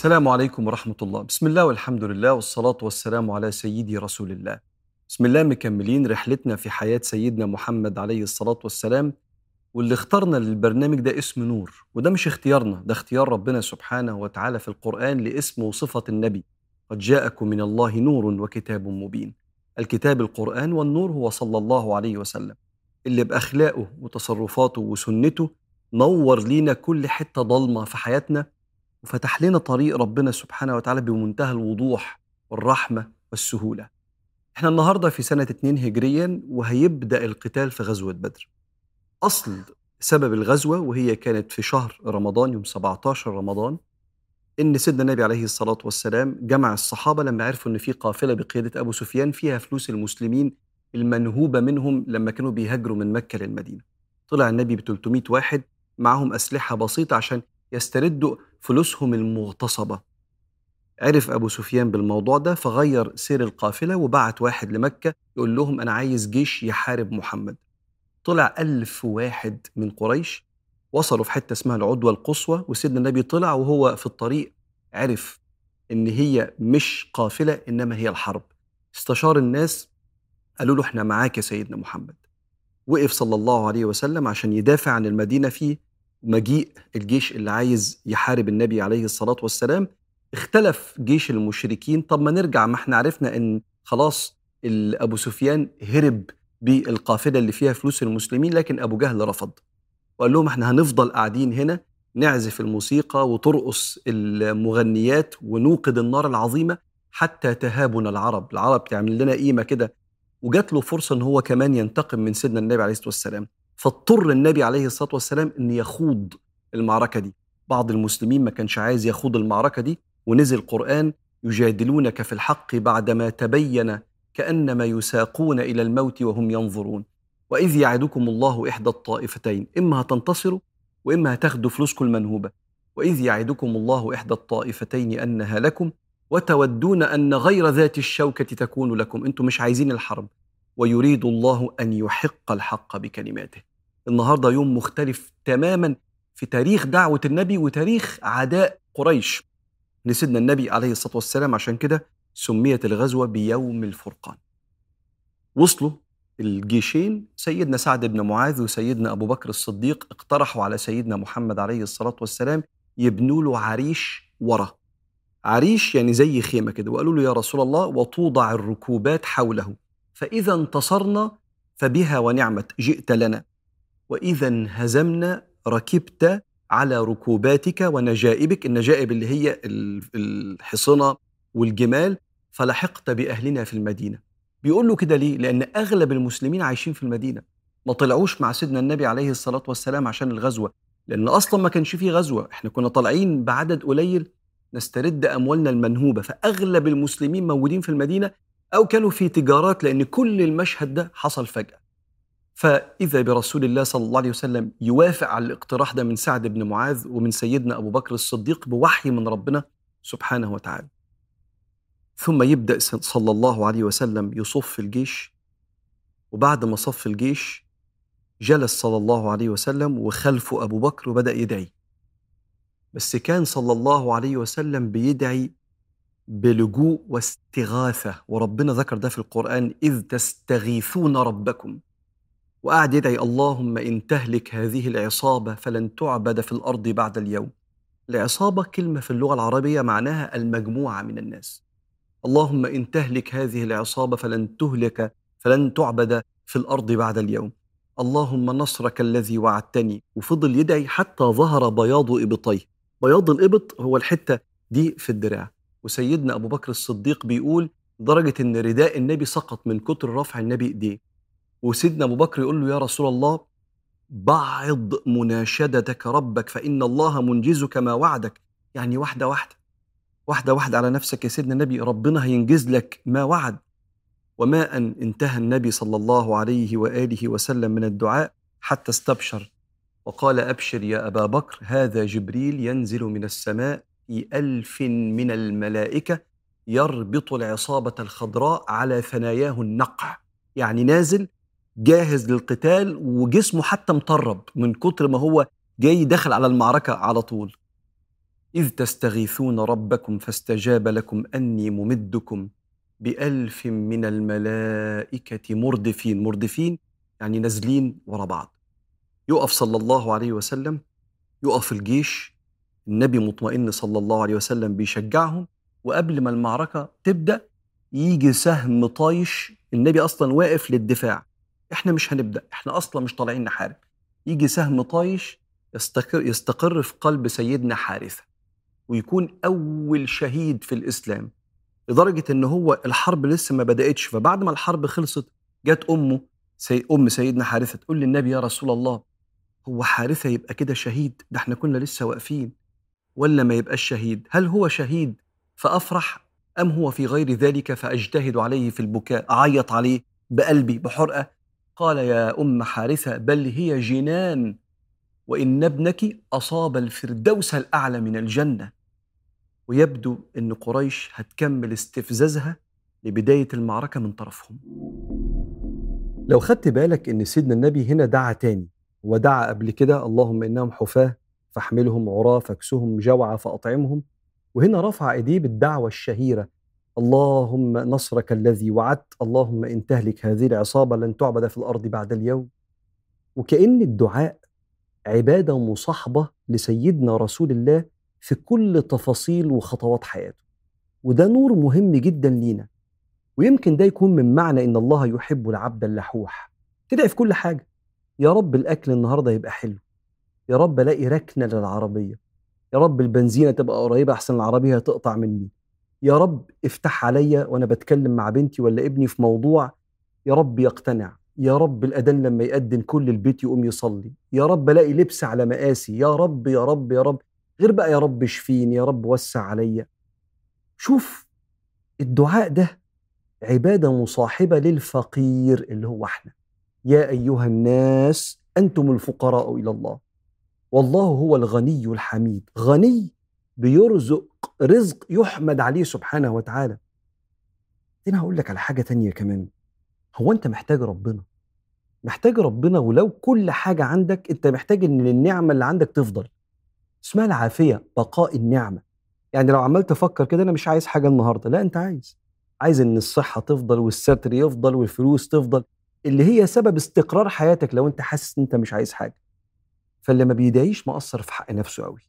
السلام عليكم ورحمة الله. بسم الله والحمد لله والصلاة والسلام على سيدي رسول الله. بسم الله مكملين رحلتنا في حياة سيدنا محمد عليه الصلاة والسلام واللي اخترنا للبرنامج ده اسم نور وده مش اختيارنا ده اختيار ربنا سبحانه وتعالى في القرآن لاسم وصفة النبي. قد جاءكم من الله نور وكتاب مبين. الكتاب القرآن والنور هو صلى الله عليه وسلم. اللي بأخلاقه وتصرفاته وسنته نور لينا كل حتة ضلمة في حياتنا وفتح لنا طريق ربنا سبحانه وتعالى بمنتهى الوضوح والرحمة والسهولة. إحنا النهاردة في سنة 2 هجريا وهيبدأ القتال في غزوة بدر. أصل سبب الغزوة وهي كانت في شهر رمضان يوم 17 رمضان إن سيدنا النبي عليه الصلاة والسلام جمع الصحابة لما عرفوا إن في قافلة بقيادة أبو سفيان فيها فلوس المسلمين المنهوبة منهم لما كانوا بيهاجروا من مكة للمدينة. طلع النبي ب 300 واحد معهم أسلحة بسيطة عشان يستردوا فلوسهم المغتصبة. عرف أبو سفيان بالموضوع ده فغير سير القافلة وبعت واحد لمكة يقول لهم أنا عايز جيش يحارب محمد. طلع ألف واحد من قريش وصلوا في حتة اسمها العدوى القصوى وسيدنا النبي طلع وهو في الطريق عرف إن هي مش قافلة إنما هي الحرب. استشار الناس قالوا له إحنا معاك يا سيدنا محمد. وقف صلى الله عليه وسلم عشان يدافع عن المدينة في مجيء الجيش اللي عايز يحارب النبي عليه الصلاة والسلام. اختلف جيش المشركين. طب ما نرجع ما إحنا عرفنا إن خلاص أبو سفيان هرب بالقافلة اللي فيها فلوس المسلمين لكن أبو جهل رفض. وقال لهم إحنا هنفضل قاعدين هنا نعزف الموسيقى وترقص المغنيات ونوقد النار العظيمة حتى تهابنا العرب. العرب تعمل لنا قيمة كده. وجات له فرصة إن هو كمان ينتقم من سيدنا النبي عليه الصلاة والسلام. فاضطر النبي عليه الصلاة والسلام إن يخوض المعركة دي. بعض المسلمين ما كانش عايز يخوض المعركة دي ونزل قرآن يجادلونك في الحق بعدما تبين كأنما يساقون إلى الموت وهم ينظرون. وإذ يعدكم الله إحدى الطائفتين إما هتنتصروا وإما هتاخدوا فلوسكم المنهوبة. وإذ يعدكم الله إحدى الطائفتين أنها لكم وتودون أن غير ذات الشوكة تكون لكم. أنتم مش عايزين الحرب. ويريد الله أن يحق الحق بكلماته. النهاردة يوم مختلف تماما في تاريخ دعوة النبي وتاريخ عداء قريش. لسيدنا النبي عليه الصلاة والسلام عشان كده سميت الغزوة بيوم الفرقان. وصلوا الجيشين سيدنا سعد بن معاذ وسيدنا أبو بكر الصديق اقترحوا على سيدنا محمد عليه الصلاة والسلام يبنوا له عريش ورا. عريش يعني زي خيمة كده وقالوا له يا رسول الله وتوضع الركوبات حوله فإذا انتصرنا فبها ونعمت جئت لنا. وإذا انهزمنا ركبت على ركوباتك ونجائبك النجائب اللي هي الحصنة والجمال فلحقت بأهلنا في المدينة. بيقول له كده ليه؟ لأن أغلب المسلمين عايشين في المدينة. ما طلعوش مع سيدنا النبي عليه الصلاة والسلام عشان الغزوة لأن أصلا ما كانش فيه غزوة. إحنا كنا طالعين بعدد قليل نسترد أموالنا المنهوبة. فأغلب المسلمين موجودين في المدينة أو كانوا في تجارات لأن كل المشهد ده حصل فجأة. فإذا برسول الله صلى الله عليه وسلم يوافق على الاقتراح ده من سعد بن معاذ ومن سيدنا أبو بكر الصديق بوحي من ربنا سبحانه وتعالى. ثم يبدأ صلى الله عليه وسلم يصف الجيش وبعد ما صف الجيش جلس صلى الله عليه وسلم وخلفه أبو بكر وبدأ يدعي. بس كان صلى الله عليه وسلم بيدعي بلجوء واستغاثة وربنا ذكر ده في القرآن إذ تستغيثون ربكم. وقعد يدعي اللهم إن تهلك هذه العصابة فلن تعبد في الأرض بعد اليوم. العصابة كلمة في اللغة العربية معناها المجموعة من الناس. اللهم إن تهلك هذه العصابة فلن تهلك فلن تعبد في الأرض بعد اليوم. اللهم نصرك الذي وعدتني. وفضل يدعي حتى ظهر بياض إبطيه. بياض الإبط هو الحتة دي في الدراع. وسيدنا أبو بكر الصديق بيقول درجة إن رداء النبي سقط من كتر رفع النبي إيديه. وسيدنا أبو بكر يقول له يا رسول الله بعض مناشدتك ربك فإن الله منجزك ما وعدك. يعني واحدة واحدة. واحدة واحدة على نفسك يا سيدنا النبي ربنا هينجز لك ما وعد. وما أن انتهى النبي صلى الله عليه وآله وسلم من الدعاء حتى استبشر. وقال أبشر يا أبا بكر هذا جبريل ينزل من السماء في ألف من الملائكة يربط العصابة الخضراء على ثناياه النقع. يعني نازل جاهز للقتال وجسمه حتى مطرب من كتر ما هو جاي داخل على المعركة على طول. إذ تستغيثون ربكم فاستجاب لكم أني ممدكم بألف من الملائكة مردفين مردفين يعني نازلين ورا بعض. يقف صلى الله عليه وسلم يقف الجيش النبي مطمئن صلى الله عليه وسلم بيشجعهم وقبل ما المعركة تبدأ يجي سهم طايش النبي أصلا واقف للدفاع. إحنا مش هنبدأ إحنا أصلا مش طالعين نحارب. يجي سهم طايش يستقر, يستقر في قلب سيدنا حارثة ويكون أول شهيد في الإسلام لدرجة إن هو الحرب لسه ما بدأتش. فبعد ما الحرب خلصت جت أمه سي أم سيدنا حارثة تقول للنبي يا رسول الله هو حارثة يبقى كده شهيد؟ ده إحنا كنا لسه واقفين. ولا ما يبقاش شهيد؟ هل هو شهيد؟ فأفرح أم هو في غير ذلك؟ فأجتهد عليه في البكاء أعيط عليه بقلبي بحرقة قال يا أم حارثة بل هي جنان وإن ابنك أصاب الفردوس الأعلى من الجنة. ويبدو أن قريش هتكمل استفزازها لبداية المعركة من طرفهم. لو خدت بالك أن سيدنا النبي هنا دعا تاني ودعا قبل كده اللهم إنهم حفاة فاحملهم عراة فاكسهم جوعا فأطعمهم وهنا رفع إيديه بالدعوة الشهيرة اللهم نصرك الذي وعدت اللهم إن تهلك هذه العصابة لن تعبد في الأرض بعد اليوم. وكأن الدعاء عبادة مصاحبة لسيدنا رسول الله في كل تفاصيل وخطوات حياته. وده نور مهم جدا لينا. ويمكن ده يكون من معنى إن الله يحب العبد اللحوح. تدعي في كل حاجة. يا رب الأكل النهارده يبقى حلو. يا رب ألاقي ركنة للعربية. يا رب البنزينة تبقى قريبة أحسن العربية هتقطع مني. يا رب افتح عليا وأنا بتكلم مع بنتي ولا ابني في موضوع يا رب يقتنع. يا رب الأذان لما يأذن كل البيت يقوم يصلي. يا رب ألاقي لبس على مقاسي. يا رب يا رب يا رب. غير بقى يا رب اشفيني يا رب وسع عليا. شوف الدعاء ده عبادة مصاحبة للفقير اللي هو إحنا. يا أيها الناس أنتم الفقراء إلى الله. والله هو الغني الحميد. غني بيرزق رزق يحمد عليه سبحانه وتعالى. أنا هقول لك على حاجة تانية كمان. هو أنت محتاج ربنا. محتاج ربنا ولو كل حاجة عندك أنت محتاج إن النعمة اللي عندك تفضل. اسمها العافية بقاء النعمة. يعني لو عمال تفكر كده أنا مش عايز حاجة النهارده. لا أنت عايز. عايز إن الصحة تفضل والستر يفضل والفلوس تفضل اللي هي سبب استقرار حياتك لو أنت حاسس إن أنت مش عايز حاجة. فاللي ما بيدعيش مقصر في حق نفسه قوي